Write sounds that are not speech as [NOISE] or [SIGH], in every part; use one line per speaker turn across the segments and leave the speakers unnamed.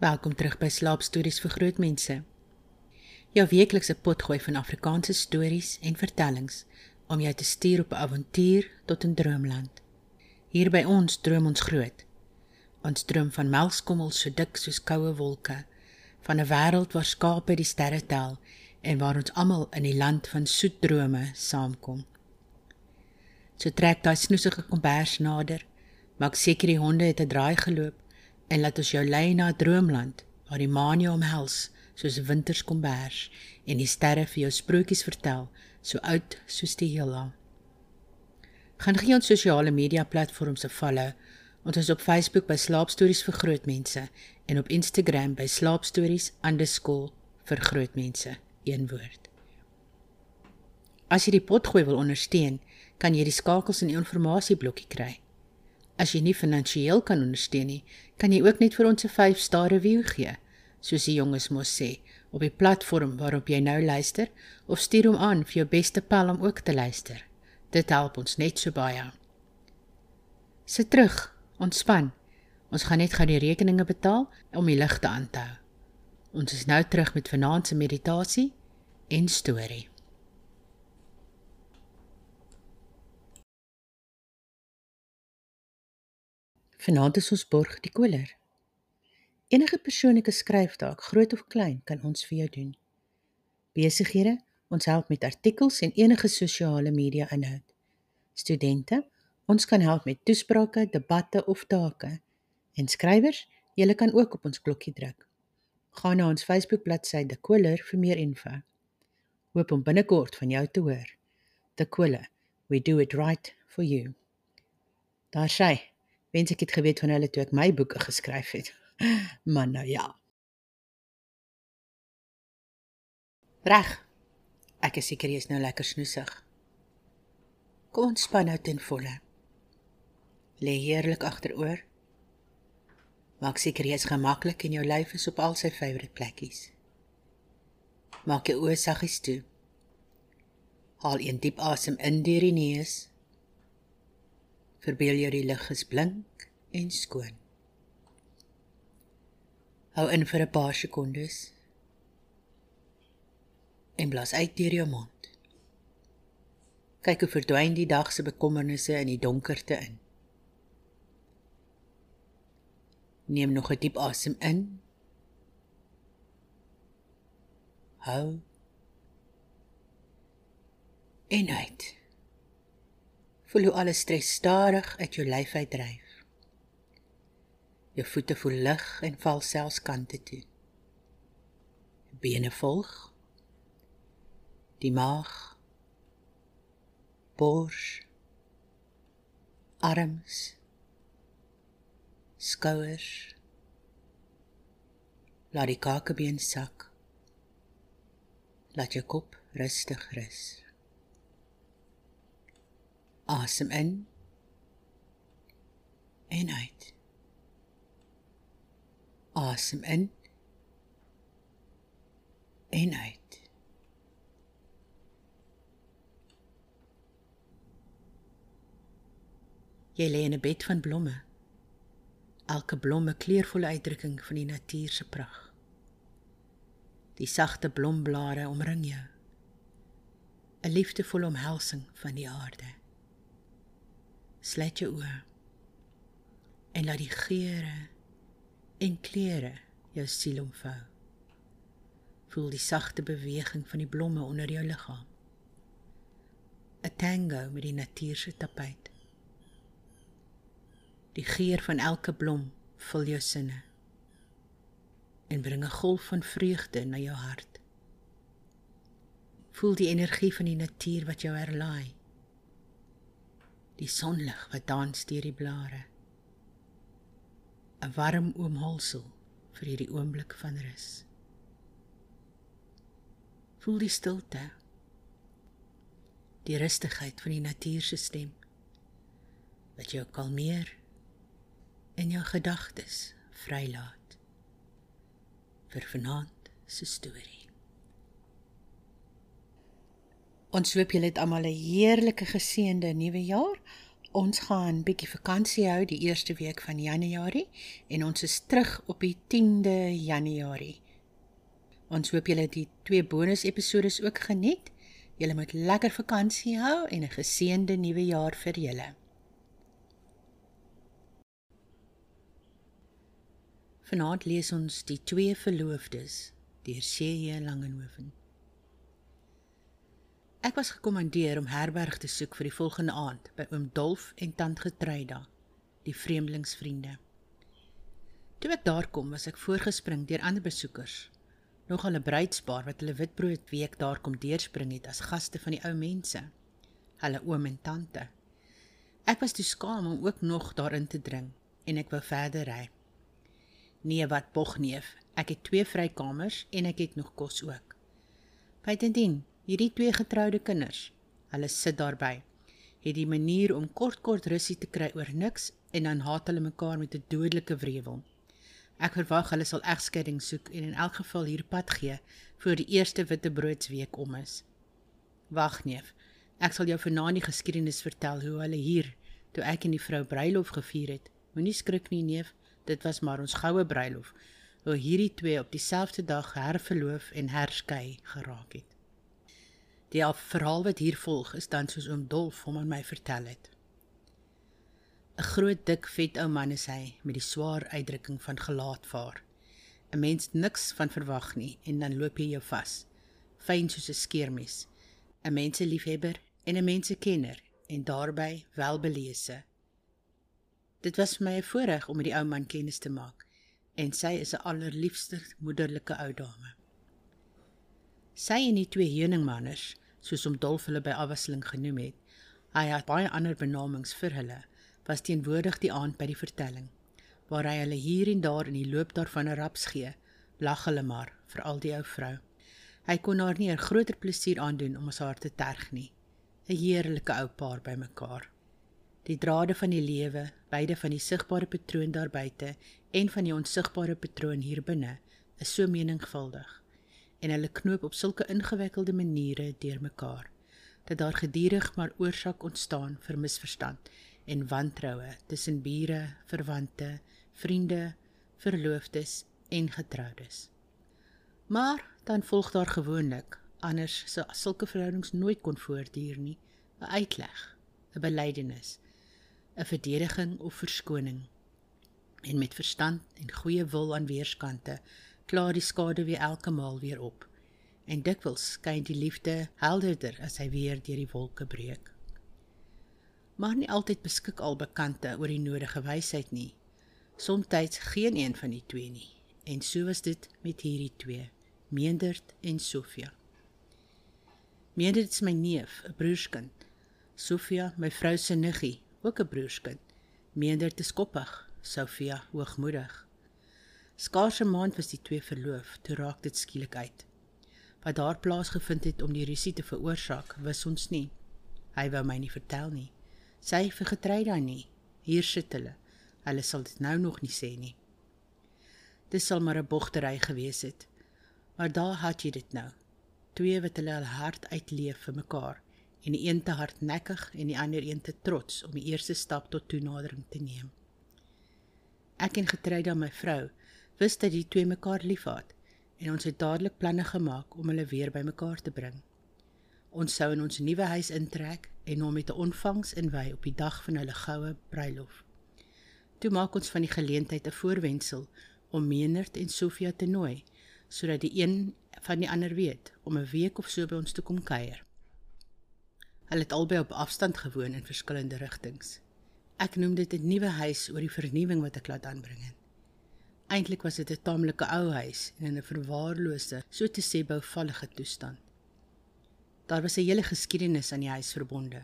Welkom terug by Slaapstories vir Grootmense. Jou weeklikse potgooi van Afrikaanse stories en vertellings om jou te stuur op 'n avontuur tot 'n droomland. Hier by ons droom ons groot. Ons droom van melkskommels so dik soos koue wolke, van 'n wêreld waar skape die sterre tel en waar ons almal in die land van soet drome saamkom. So trek daai snoesige kombers nader, maak seker die honde het 'n draai geloop en laat ons jou lei na 'n droomland waar die maan jou omhels soos winterskombers en die sterre vir jou sprokies vertel so oud soos die heelal. Gaan gee ons sosiale media platforms 'n follow. Ons is op Facebook by Slaapstories vir Grootmense en op Instagram by slaapstories_vir grootmense een woord. As jy die potgooi wil ondersteun, kan jy die skakels in die inligtingblokkie kry. As jy nie finansiëel kan ondersteun nie, kan jy ook net vir ons 'n 5-ster review gee, soos die jonges mos sê, op die platform waarop jy nou luister of stuur hom aan vir jou beste pel om ook te luister. Dit help ons net so baie. Sit terug, ontspan. Ons gaan net gou die rekeninge betaal om die ligte aan te hou. Ons is nou terug met vanaand se meditasie en storie. Vanaand is ons borg die koler. Enige persoonlike skryftaak, groot of klein, kan ons vir jou doen. Besighede, ons help met artikels en enige sosiale media inhoud. Studente, ons kan help met toesprake, debatte of take. En skrywers, julle kan ook op ons klokkie druk. Gaan na ons Facebook bladsy De Koler vir meer info. Hoop om binnekort van jou te hoor. De Koler, we do it right for you. Daar sê Wens ek het geweet van hulle toe ek my boeke geskryf het. [LAUGHS] Maar nou ja. Reg. Ek is seker jy is nou lekker snoesig. Kom ontspan nou ten volle. Lê heerlik agteroor. Maak seker jy is gemaklik en jou lyf is op al sy favourite plekkies. Maak jou oë saggies toe. Haal 'n diep asem in deur die neus Verbeel jou die lig is blink en skoon. Hou in vir 'n paar sekondes. En blaas uit deur jou mond. Kyk hoe verdwyn die dag se bekommernisse in die donkerte in. Neem nog 'n diep asem in. Hou. En uit. Voel hoe alle stres stadig uit jou lyf uitdryf. Jou voete voel lig en val selfs kante toe. Bene volg. Die maag. Bors. Arms. Skouers. Laat die kakebeen sak. Laat jou kop rustig rus. Asem in en uit. Asem in en uit. Jy lê in 'n bed van blomme. Elke blom 'n kleurvolle uitdrukking van die natuur se pragt. Die sagte blomblare omring jou. 'n Liefdevolle omhelsing van die aarde. Sluit jou oë en laat die geure en kleure jou siel omvou. Voel die sagte beweging van die blomme onder jou liggaam. 'n Tango met die natuur se tapuit. Die geur van elke blom vul jou sinne en bring 'n golf van vreugde na jou hart. Voel die energie van die natuur wat jou herlaai die sonlig wat dans deur die blare. 'n warm oomhulsel vir hierdie oomblik van rus. Voel die stilte. Die rustigheid van die natuur se stem. Wat jou kalmeer en jou gedagtes vrylaat. Vir vanaand se storie Ons hoop julle het almal 'n heerlike geseënde nuwe jaar. Ons gaan bietjie vakansie hou die eerste week van Januarie en ons is terug op die 10de Januarie. Ons hoop julle het die twee bonus episode ook geniet. Julle moet lekker vakansie hou en 'n geseënde nuwe jaar vir julle. Vanaand lees ons die twee verloofdes deur C.J. Langehoven. Ek was gekommandeer om herberg te soek vir die volgende aand by oom Dolf en tant Getreida, die vreemdelingsvriende. Toe ek daar kom, was ek voorgespring deur ander besoekers, nogal 'n bruidspaar wat hulle witbrood week daar kom deurspring het as gaste van die ou mense, hulle oom en tante. Ek was te skaam om ook nog daarin te dring en ek wou verder ry. Nee, wat bogneef, ek het twee vrykamers en ek het nog kos ook. Bytendien hierdie twee getroude kinders, hulle sit daarby, het die manier om kort kort rusie te kry oor niks en dan haat hulle mekaar met 'n dodelike wrevel. Ek verwag hulle sal egskeiding soek en in elk geval hier pad gee voor die eerste wittebroodsweek om is. Wag neef, ek sal jou vanaand die geskiedenis vertel hoe hulle hier toe ek en die vrou bruilof gevier het. Moenie skrik nie neef, dit was maar ons goue bruilof. Hoe hierdie twee op dieselfde dag herverloof en herskei geraak het. Die verhaal wat hier volg is dan soos oom Dolf hom aan my vertel het. 'n Groot dik vet ou man is hy met die swaar uitdrukking van gelaat vaar. 'n Mens niks van verwag nie en dan loop hy jou vas. Fyn soos 'n skeermes. 'n Menseliefhebber en 'n mensekenner en daarbey welbelese. Dit was vir my 'n voorreg om met die ou man kennis te maak en sy is 'n allerliefste moederlike ou dame. Sy en die twee heuningmanners soos om Dolf hulle by afwisseling genoem het. Hy het baie ander benamings vir hulle, was teenwoordig die aand by die vertelling, waar hy hulle hier en daar in die loop daarvan 'n raps gee, lag hulle maar, veral die ou vrou. Hy kon haar nie 'n groter plesier aandoen om haar te terg nie. 'n Heerlike ou paar by mekaar. Die drade van die lewe, beide van die sigbare patroon daar buite en van die onsigbare patroon hier binne, is so meningvuldig en hulle knoop op sulke ingewikkelde maniere deurmekaar dat daar gedurig maar oorsak ontstaan vir misverstand en wantroue tussen bure, verwante, vriende, verloofdes en getroudes. Maar dan volg daar gewoonlik anders sou sulke verhoudings nooit kon voortduur nie, 'n uitleg, 'n belydenis, 'n verdediging of verskoning. En met verstand en goeie wil aan weerskante klaar die skade weer elke maal weer op. En dikwels skyn die liefde helderder as hy weer deur die wolke breek. Maar nie altyd beskik al bekante oor die nodige wysheid nie. Somstyds geen een van die twee nie. En so was dit met hierdie twee, Meendert en Sofia. Meendert is my neef, 'n broerskind. Sofia, my vrou se niggie, ook 'n broerskind. Meendert is koppig, Sofia hoogmoedig. Skaars 'n maand was die twee verloof, toe raak dit skielik uit. Wat daar plaasgevind het om die rusie te veroorsaak, wis ons nie. Hy wou my nie vertel nie. Sy vergetrei dan nie. Hier sit hulle. Hulle sal dit nou nog nie sê nie. Dis sal maar 'n bogtery gewees het. Maar daar het jy dit nou. Twee wat hulle al hard uitleef vir mekaar en die een te hardnekkig en die ander een te trots om die eerste stap tot toenadering te neem. Ek en getrei dan my vrou wist dat die twee mekaar liefhad en ons het dadelik planne gemaak om hulle weer bymekaar te bring. Ons sou in ons nuwe huis intrek en hom met 'n ontvangs inwy op die dag van hulle goue bruilof. Toe maak ons van die geleentheid 'n voorwendsel om Menert en Sofia te nooi sodat die een van die ander weet om 'n week of so by ons te kom kuier. Hulle het albei op afstand gewoon in verskillende rigtings. Ek noem dit 'n nuwe huis oor die vernuwing wat ek laat aanbring het. Eintlik was dit 'n tamelike ou huis en in 'n verwaarloosde, so te sê bouvallige toestand. Daar was 'n hele geskiedenis aan die huis verbonde.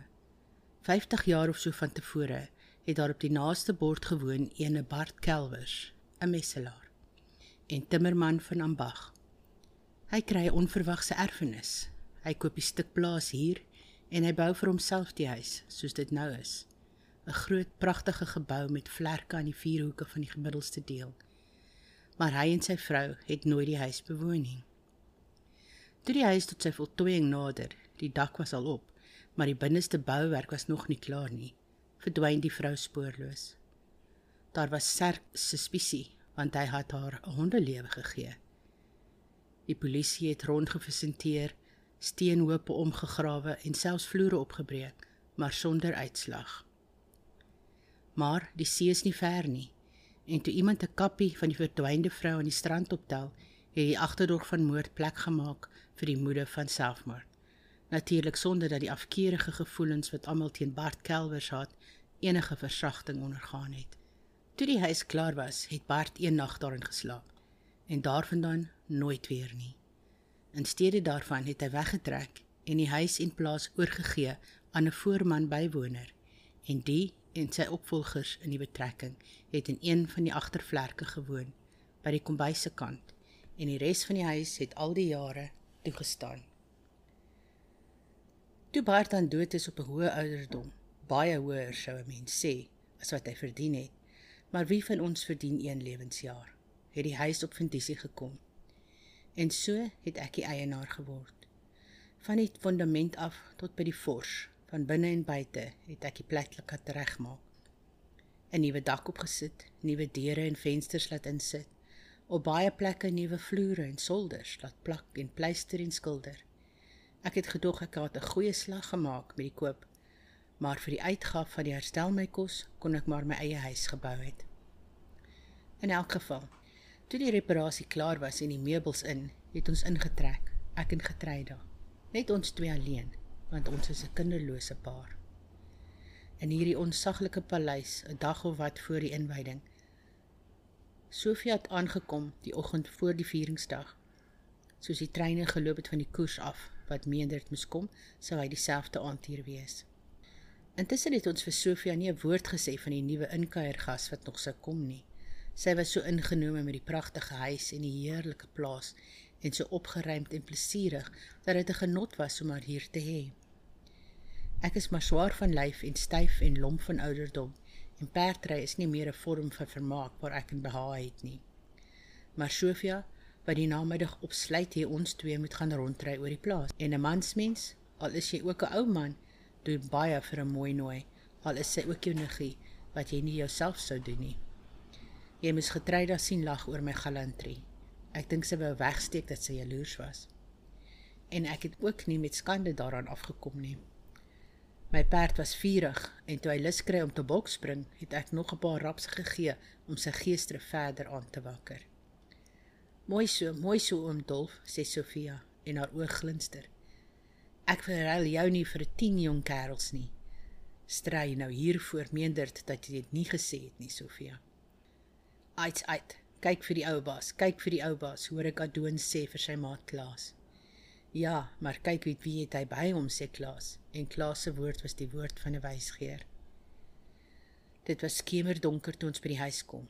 50 jaar of so van tevore het daar op die naaste bord gewoon ene Bart Kelwers, 'n messelaar en timmerman van Ambag. Hy kry 'n onverwagse erfenis. Hy koop 'n stuk plaas hier en hy bou vir homself die huis soos dit nou is. 'n Groot, pragtige gebou met vlerke aan die vier hoeke van die gemiddelste deel maar hy en sy vrou het nooit die huis bewoon nie. Toe die huis tot sy voltooiing nader, die dak was al op, maar die binneste bouwerk was nog nie klaar nie. verdwyn die vrou spoorloos. Daar was sterk suspisie want hy het haar 'n hondelewe gegee. Die polisie het rondgevisenteer, steenhoope omgegrawe en selfs vloere opgebreek, maar sonder uitslag. Maar die see is nie ver nie. En toe iemand 'n kappie van die verdwynde vrou aan die strand optel, het die agterdog van moord plek gemaak vir die moede van selfmoord. Natuurlik sonder dat die afkeerige gevoelens wat almal teen Bart Kelvers het, enige versagting ondergaan het. Toe die huis klaar was, het Bart een nag daarin geslaap en daarvandaan nooit weer nie. In steede daarvan het hy weggetrek en die huis en plaas oorgegee aan 'n voorman bywoner en die en sy opvolgers in die betrekking het in een van die agtervlerke gewoon by die kombuis se kant en die res van die huis het al die jare toegestaan. Toe Bart dan dood is op 'n hoë ouderdom, baie hoër sou 'n mens sê as wat hy verdien het, maar wie van ons verdien een lewensjaar? Het die huis op fondisie gekom. En so het ek die eienaar geword. Van die fondament af tot by die fors, van binne en buite, het ek die plek laat regmaak. 'n Nuwe dak opgesit, nuwe deure en vensters laat insit, op baie plekke nuwe vloere en solders laat plak en pleister en skilder. Ek het gedog ek het 'n goeie slag gemaak met die koop, maar vir die uitgawe van die herstel my kos kon ek maar my eie huis gebou het. In elk geval, toe die reparasie klaar was en die meubels in, het ons ingetrek, ek en Getreida, net ons twee alleen, want ons is 'n kinderlose paar. In hierdie onsaglike paleis, 'n dag of wat voor die inwyding, Sofia het aangekom die oggend voor die vieringsdag. Soos die treine geloop het van die koers af wat meenderd moes kom, sou hy dieselfde aand hier wees. Intussen het ons vir Sofia nie 'n woord gesê van die nuwe inkuiergas wat nog sou kom nie. Sy was so ingenome met die pragtige huis en die heerlike plaas en so opgeruimd en plesierig dat dit 'n genot was om haar hier te hê. Ek is maar swaar van lyf en styf en lomp van ouderdom En perdry is nie meer 'n vorm van vermaak waar ek in behaag het nie. Maar Sofia, wat die namiddag opsluit hier ons twee moet gaan rondry oor die plaas. En 'n mansmens, al is jy ook 'n ou man, doen baie vir 'n mooi nooi, al is sy ook jou niggie wat jy nie jouself sou doen nie. Jy moes getrei daar sien lag oor my galantrie. Ek dink sy wou wegsteek dat sy jaloers was. En ek het ook nie met skande daaraan afgekom nie. My perd was vurig en toe hy lus kry om te bokspring, het ek nog 'n paar raps gegee om sy geestre verder aan te wakker. Mooi so, mooi so oom Dolf, sê Sofia en haar oë glinster. Ek verruil jou nie vir 10 jong kerels nie. Stry nou hiervoor meenderd dat jy dit nie gesê het nie, Sofia. Uit uit, kyk vir die ou baas, kyk vir die ou baas, hoor ek Adoon sê vir sy maat Klaas. Ja, maar kyk wie wie het hy by hom sê Klaas en Klaas se woord was die woord van 'n wysgeer. Dit was skemerdonker toe ons by die huis kom.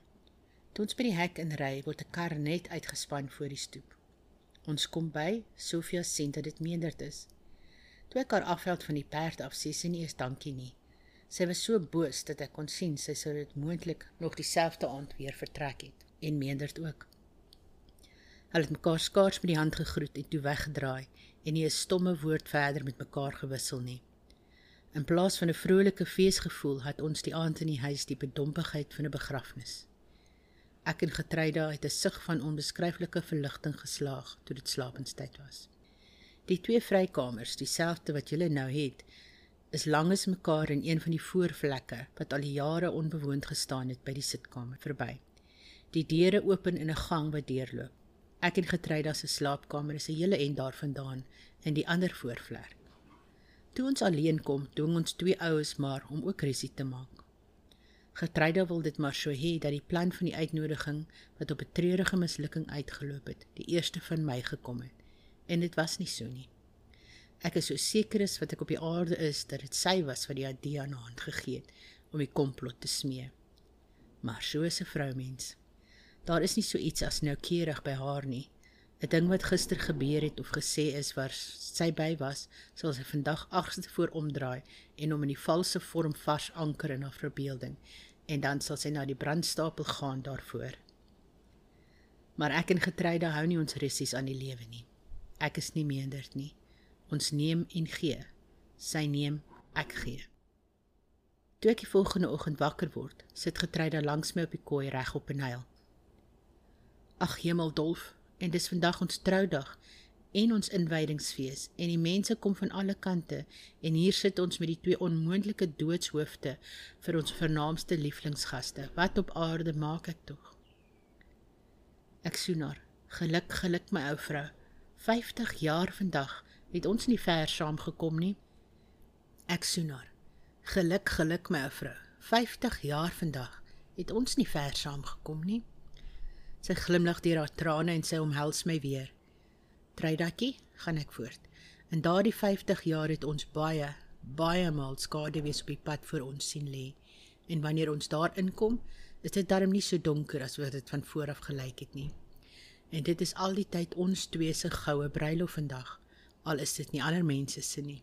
Toe ons by die hek inry, word 'n kar net uitgespan voor die stoep. Ons kom by, Sofia sien dat dit meenderd is. Toe ek haar afveld van die perd af sê sy nie eens dankie nie. Sy was so boos dat ek kon sien sy sou dit moontlik nog dieselfde aand weer vertrek het en meenderd ook. Hulle het mekaar skaars met die hand gegroet en toe weggedraai en nie 'n stomme woord verder met mekaar gewissel nie. In plaas van 'n vrolike feesgevoel het ons die aand in die huis die bedompigheid van 'n begrafnis. Ek en Getreida het 'n sug van onbeskryflike verligting geslaag toe dit slapenstyd was. Die twee vrykamers, dieselfde wat julle nou het, is langs mekaar in een van die voorvlekke wat al jare onbewoond gestaan het by die sitkamer verby. Die deure open in 'n gang wat deurloop. Ek en Getreida se slaapkamer is 'n hele end daarvandaan in die ander voorvlek. Toe ons alleen kom, dwing ons twee oues maar om ook risie te maak. Getreida wil dit maar so hê dat die plan van die uitnodiging wat op 'n treurige mislukking uitgeloop het, die eerste van my gekom het. En dit was nie so nie. Ek is so seker as wat ek op die aarde is dat dit sy was wat die idee aan haar hand gegee het om die komplot te smee. Maar so is 'n vroumens. Daar is nie so iets as noukeurig by haar nie. 'n Ding wat gister gebeur het of gesê is waar sy by was, sal sy vandag agste voor omdraai en hom in die valse vorm vars anker in haar verbeelding en dan sal sy na die brandstapel gaan daarvoor. Maar ek en Getreide hou nie ons resies aan die lewe nie. Ek is nie meenderd nie. Ons neem en gee. Sy neem, ek gee. Toe ek die volgende oggend wakker word, sit Getreida langs my op die kooi reg op en huil. Ag hemel Dolf, en dis vandag ons troudag en ons inwydingsfees en die mense kom van alle kante en hier sit ons met die twee onmoontlike doodshoofde vir ons vernaamste lieflingsgaste. Wat op aarde maak ek tog? Ek soenaar, geluk geluk my ou vrou. 50 jaar vandag het ons nie ver saam gekom nie. Ek soenaar. Geluk geluk my ou vrou. 50 jaar vandag het ons nie ver saam gekom nie. Sy glimlag deur haar trane en sy omhels my weer. Treidatjie, gaan ek voort. In daardie 50 jaar het ons baie, baie maal skade wees op die pad vir ons sien lê. En wanneer ons daar inkom, is dit darm nie so donker as wat dit van voor af gelyk het nie. En dit is al die tyd ons twee se goue bruilof vandag, al is dit nie ander mense se nie.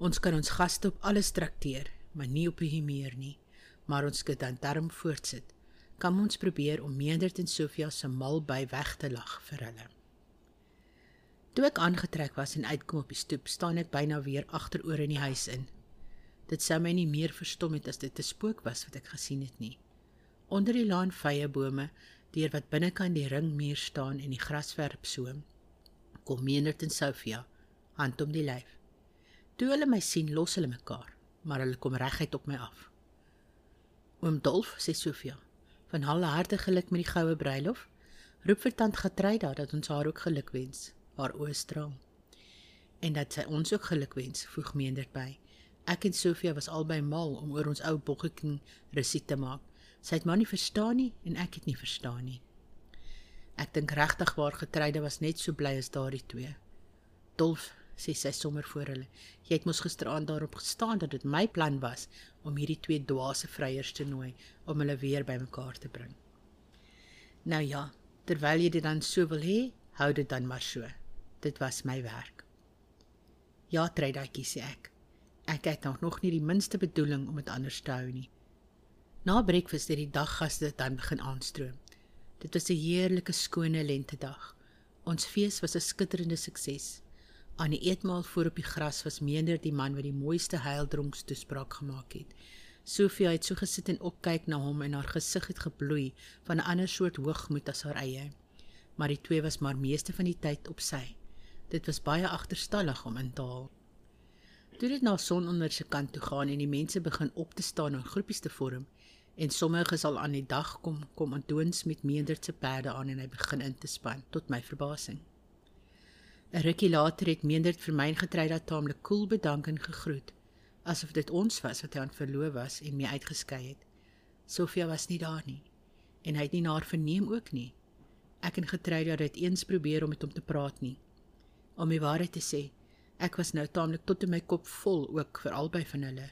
Ons kan ons gaste op alles trakteer, maar nie op die meer nie, maar ons kan dan darm voortsit. Kom ons probeer om Meendert en Sofia se mal by weg te lag vir hulle. Toe ek aangetrek was en uitkom op die stoep, staan ek byna weer agteroor in die huis in. Dit sou my nie meer verstom het as dit 'n spook was wat ek gesien het nie. Onder die laan vye bome, deur wat binnekant die ringmuur staan en die grasverp soem, kom Meendert en Sofia hand om die lyf. Toe hulle my sien, los hulle mekaar, maar hulle kom reguit op my af. Oom Dolf sê Sofia, van alle harte geluk met die goue bruilof. Roep vir tant Getreida dat ons haar ook geluk wens haar oë straal. En dat sy ons ook gelukwens, voeg Meender by. Ek en Sofia was albei mal om oor ons ou bokkeking resiet te maak. Sy het maar nie verstaan nie en ek het nie verstaan nie. Ek dink regtig waar getreide was net so bly as daardie twee. Dolf sê sy sommer voor hulle. Jy het mos gisteraand daarop gestaan dat dit my plan was om hierdie twee dwaase vryers te nooi om hulle weer bymekaar te bring. Nou ja, terwyl jy dit dan so wil hê, hou dit dan maar so dit was my werk. Ja, Treidatjie sê ek. Ek het nog nie die minste bedoeling om dit anders te hou nie. Na breakfast het die daggaste dan begin aanstroom. Dit was 'n heerlike skone lentedag. Ons fees was 'n skitterende sukses. Aan die eetmaal voor op die gras was Meender die man wat die mooiste heildronks toespraak gemaak het. Sofia het so gesit en opkyk na hom en haar gesig het gebloei van 'n ander soort hoogmoed as haar eie. Maar die twee was maar meeste van die tyd op sy. Dit was baie agterstallig om in te haal. Toe dit na sononder se kant toe gaan en die mense begin op te staan en groepies te vorm en sommige sal aan die dag kom kom Antoons met meerderde perde aan en hy begin in te span tot my verbasing. 'n Rukkie later het meerderd vir my getrei dat taamlik koel cool bedank en gegroet asof dit ons was wat hy aan verloof was en my uitgeskei het. Sofia was nie daar nie en hy het nie na haar verneem ook nie. Ek en getrei dat dit eens probeer om met hom te praat nie. Om die waarheid te sê, ek was nou taamlik tot in my kop vol ook vir albei van hulle.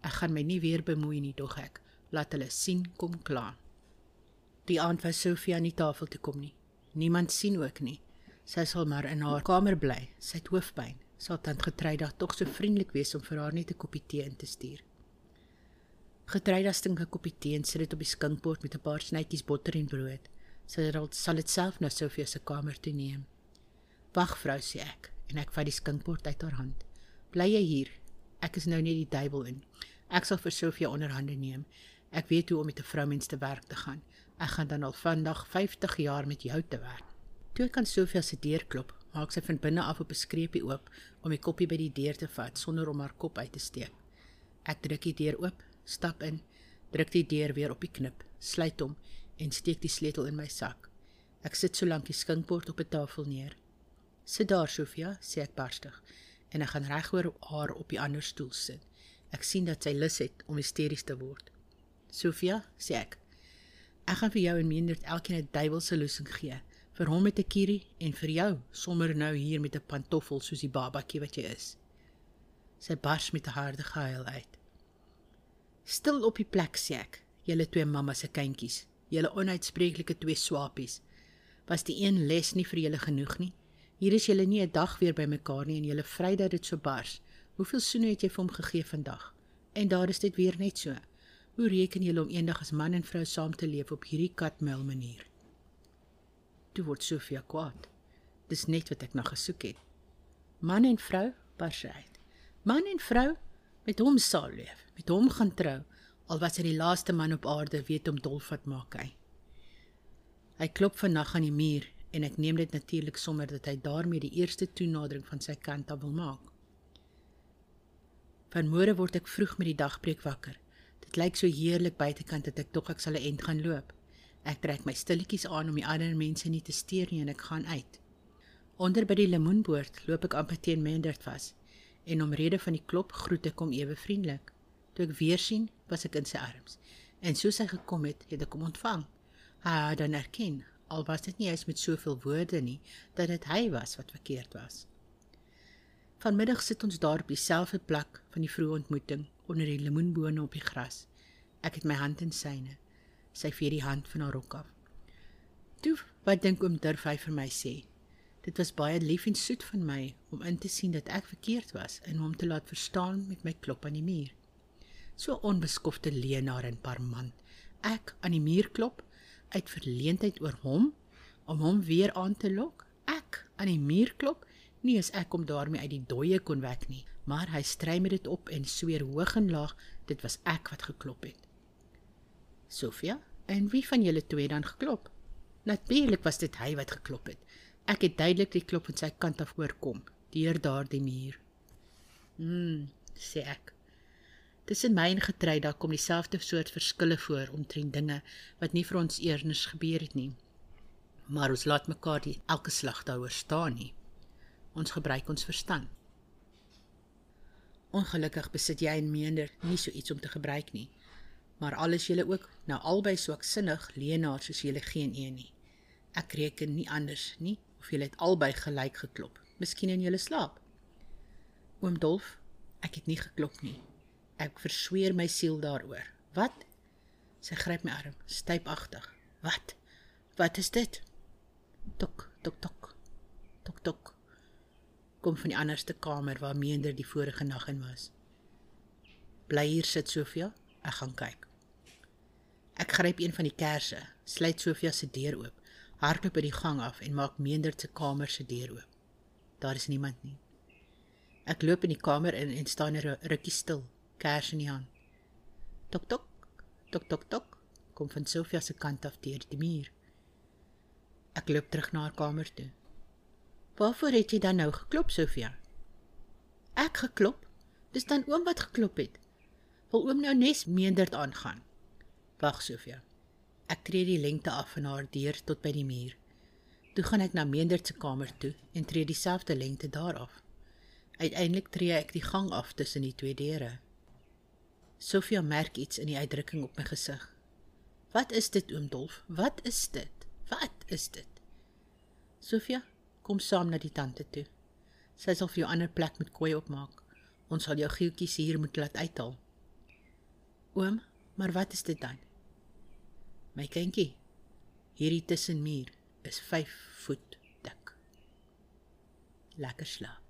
Ek gaan my nie weer bemoei nie, dog ek. Laat hulle sien kom klaar. Die aand was Sofia nie tafel toe kom nie. Niemand sien ook nie. Sy sal maar in haar kamer bly. Sy het hoofpyn. Sal tant Getreida tog so vriendelik wees om vir haar net 'n koppie tee in te stuur. Getreida stink 'n koppie tee en sit dit op die skinkbord met 'n paar snytjies botter en brood. Sy sal dit self na Sofia se kamer toe neem. Wag vrou sê ek en ek vat die skinkbord uit haar hand. Bly jy hier? Ek is nou net die duiwel in. Ek sal vir Sofia onderhande neem. Ek weet hoe om met 'n vroumens te werk te gaan. Ek gaan dan al vandag 50 jaar met jou te werk. Toe kan Sofia se deur klop, maak sy van binne af op 'n skreepie oop om die koppie by die deur te vat sonder om haar kop uit te steek. Ek druk die deur oop, stap in, druk die deur weer op die knip, sluit hom en steek die sleutel in my sak. Ek sit so lank die skinkbord op 'n tafel neer. Sit daar, Sofia, sê ek barstig, en ek gaan regoor haar op die ander stoel sit. Ek sien dat sy lus het om hysteries te word. Sofia, sê ek, ek gaan vir jou en Meendert elkeen 'n duiwelse loosing gee, vir hom met 'n kierie en vir jou sommer nou hier met 'n pantoffel soos die babatjie wat jy is. Sy bars met 'n harde gehuil uit. Stil op die plek, sê ek, julle twee mamma se kindjies, julle onuitspreeklike twee swapies. Was die een les nie vir julle genoeg nie? Hier is julle nie 'n dag weer by mekaar nie en julle vry dat dit so bars. Hoeveel soene het jy vir hom gegee vandag? En daar is dit weer net so. Hoe reken julle om eendag as man en vrou saam te leef op hierdie katmel manier? Toe word Sofia kwaad. Dis net wat ek na gesoek het. Man en vrou bars uit. Man en vrou met hom sal leef, met hom gaan trou. Al was hy die laaste man op aarde, weet hom dolf wat maak hy. Hy klop vannag aan die muur en ek neem dit natuurlik sommer dat hy daarmee die eerste toenadering van sy kant af wil maak. Vanmôre word ek vroeg met die dagbreek wakker. Dit lyk so heerlik buitekant dat ek tog ek sal 'n end gaan loop. Ek trek my stilletjies aan om die ander mense nie te steur nie en ek gaan uit. Onder by die lemoenboord loop ek amper teen Mendert vas en omrede van die klop groet ek hom ewe vriendelik. Toe ek weer sien, was ek in sy arms. En soos hy gekom het, het ek hom ontvang. Hy het dan erken, al was dit nie eens met soveel woorde nie, dat dit hy was wat verkeerd was. Vanmiddag sit ons daar op dieselfde plek van die vroeë ontmoeting onder die lemoenbome op die gras. Ek het my hand in syne. Sy vee die hand van haar rok af. "Toe, wat dink oom Durfy vir my sê?" Dit was baie lief en soet van my om in te sien dat ek verkeerd was en hom te laat verstaan met my klop aan die muur. So onbeskofte leenaar en parman. Ek aan die muur klop uit verleentheid oor hom om hom weer aan te lok. Ek aan die muur klop nie as ek hom daarmee uit die dooie kon wek nie, maar hy stry met dit op en sweer hoog en laag dit was ek wat geklop het. Sofia, en wie van julle twee dan geklop? Natuurlik was dit hy wat geklop het. Ek het duidelik die klop van sy kant af hoor kom, deur daardie muur. Hm, sê ek. Tussen my en getrei daar kom dieselfde soort verskille voor omtrent dinge wat nie vir ons eers gebeur het nie. Maar ons laat mekaar die elke slag daaroor staan nie. Ons gebruik ons verstand. Ongelukkig besit jy en meender nie so iets om te gebruik nie. Maar alles julle ook nou albei swaksinnig leenaars soos julle geen een nie. Ek reken nie anders nie of julle het albei gelyk geklop. Miskien in julle slaap. Oom Dolf, ek het nie geklop nie. Ek versweer my siel daaroor. Wat? Sy gryp my arm, stypagtig. Wat? Wat is dit? Tok, tok, tok. Tok, tok. Kom van die anderste kamer waar Meender die vorige nag in was. Bly hier sit Sofia, ek gaan kyk. Ek gryp een van die kersse, sluit Sofia se deur oop, hardloop by die gang af en maak Meender se kamer se deur oop. Daar is niemand nie. Ek loop in die kamer in en staan 'n rukkie stil kers in die hand. Tok tok. Tok tok tok. Kom van Sofia se kant af deur die muur. Ek loop terug na haar kamer toe. Waarvoor het jy dan nou geklop, Sofia? Ek geklop? Dis dan oom wat geklop het. Wil oom nou nes meenderd aangaan? Wag, Sofia. Ek tree die lengte af van haar deur tot by die muur. Toe gaan ek na meenderd se kamer toe en tree dieselfde lengte daar af. Uiteindelik tree ek die gang af tussen die twee deure. Sofia merk iets in die uitdrukking op my gesig. Wat is dit, oom Dolf? Wat is dit? Wat is dit? Sofia, kom saam na die tante toe. Sy sal vir jou ander plek met kooi opmaak. Ons sal jou gieltjies hier moet laat uithaal. Oom, maar wat is dit dan? My kindjie, hierdie tussenmuur is 5 voet dik. Lekker slaap.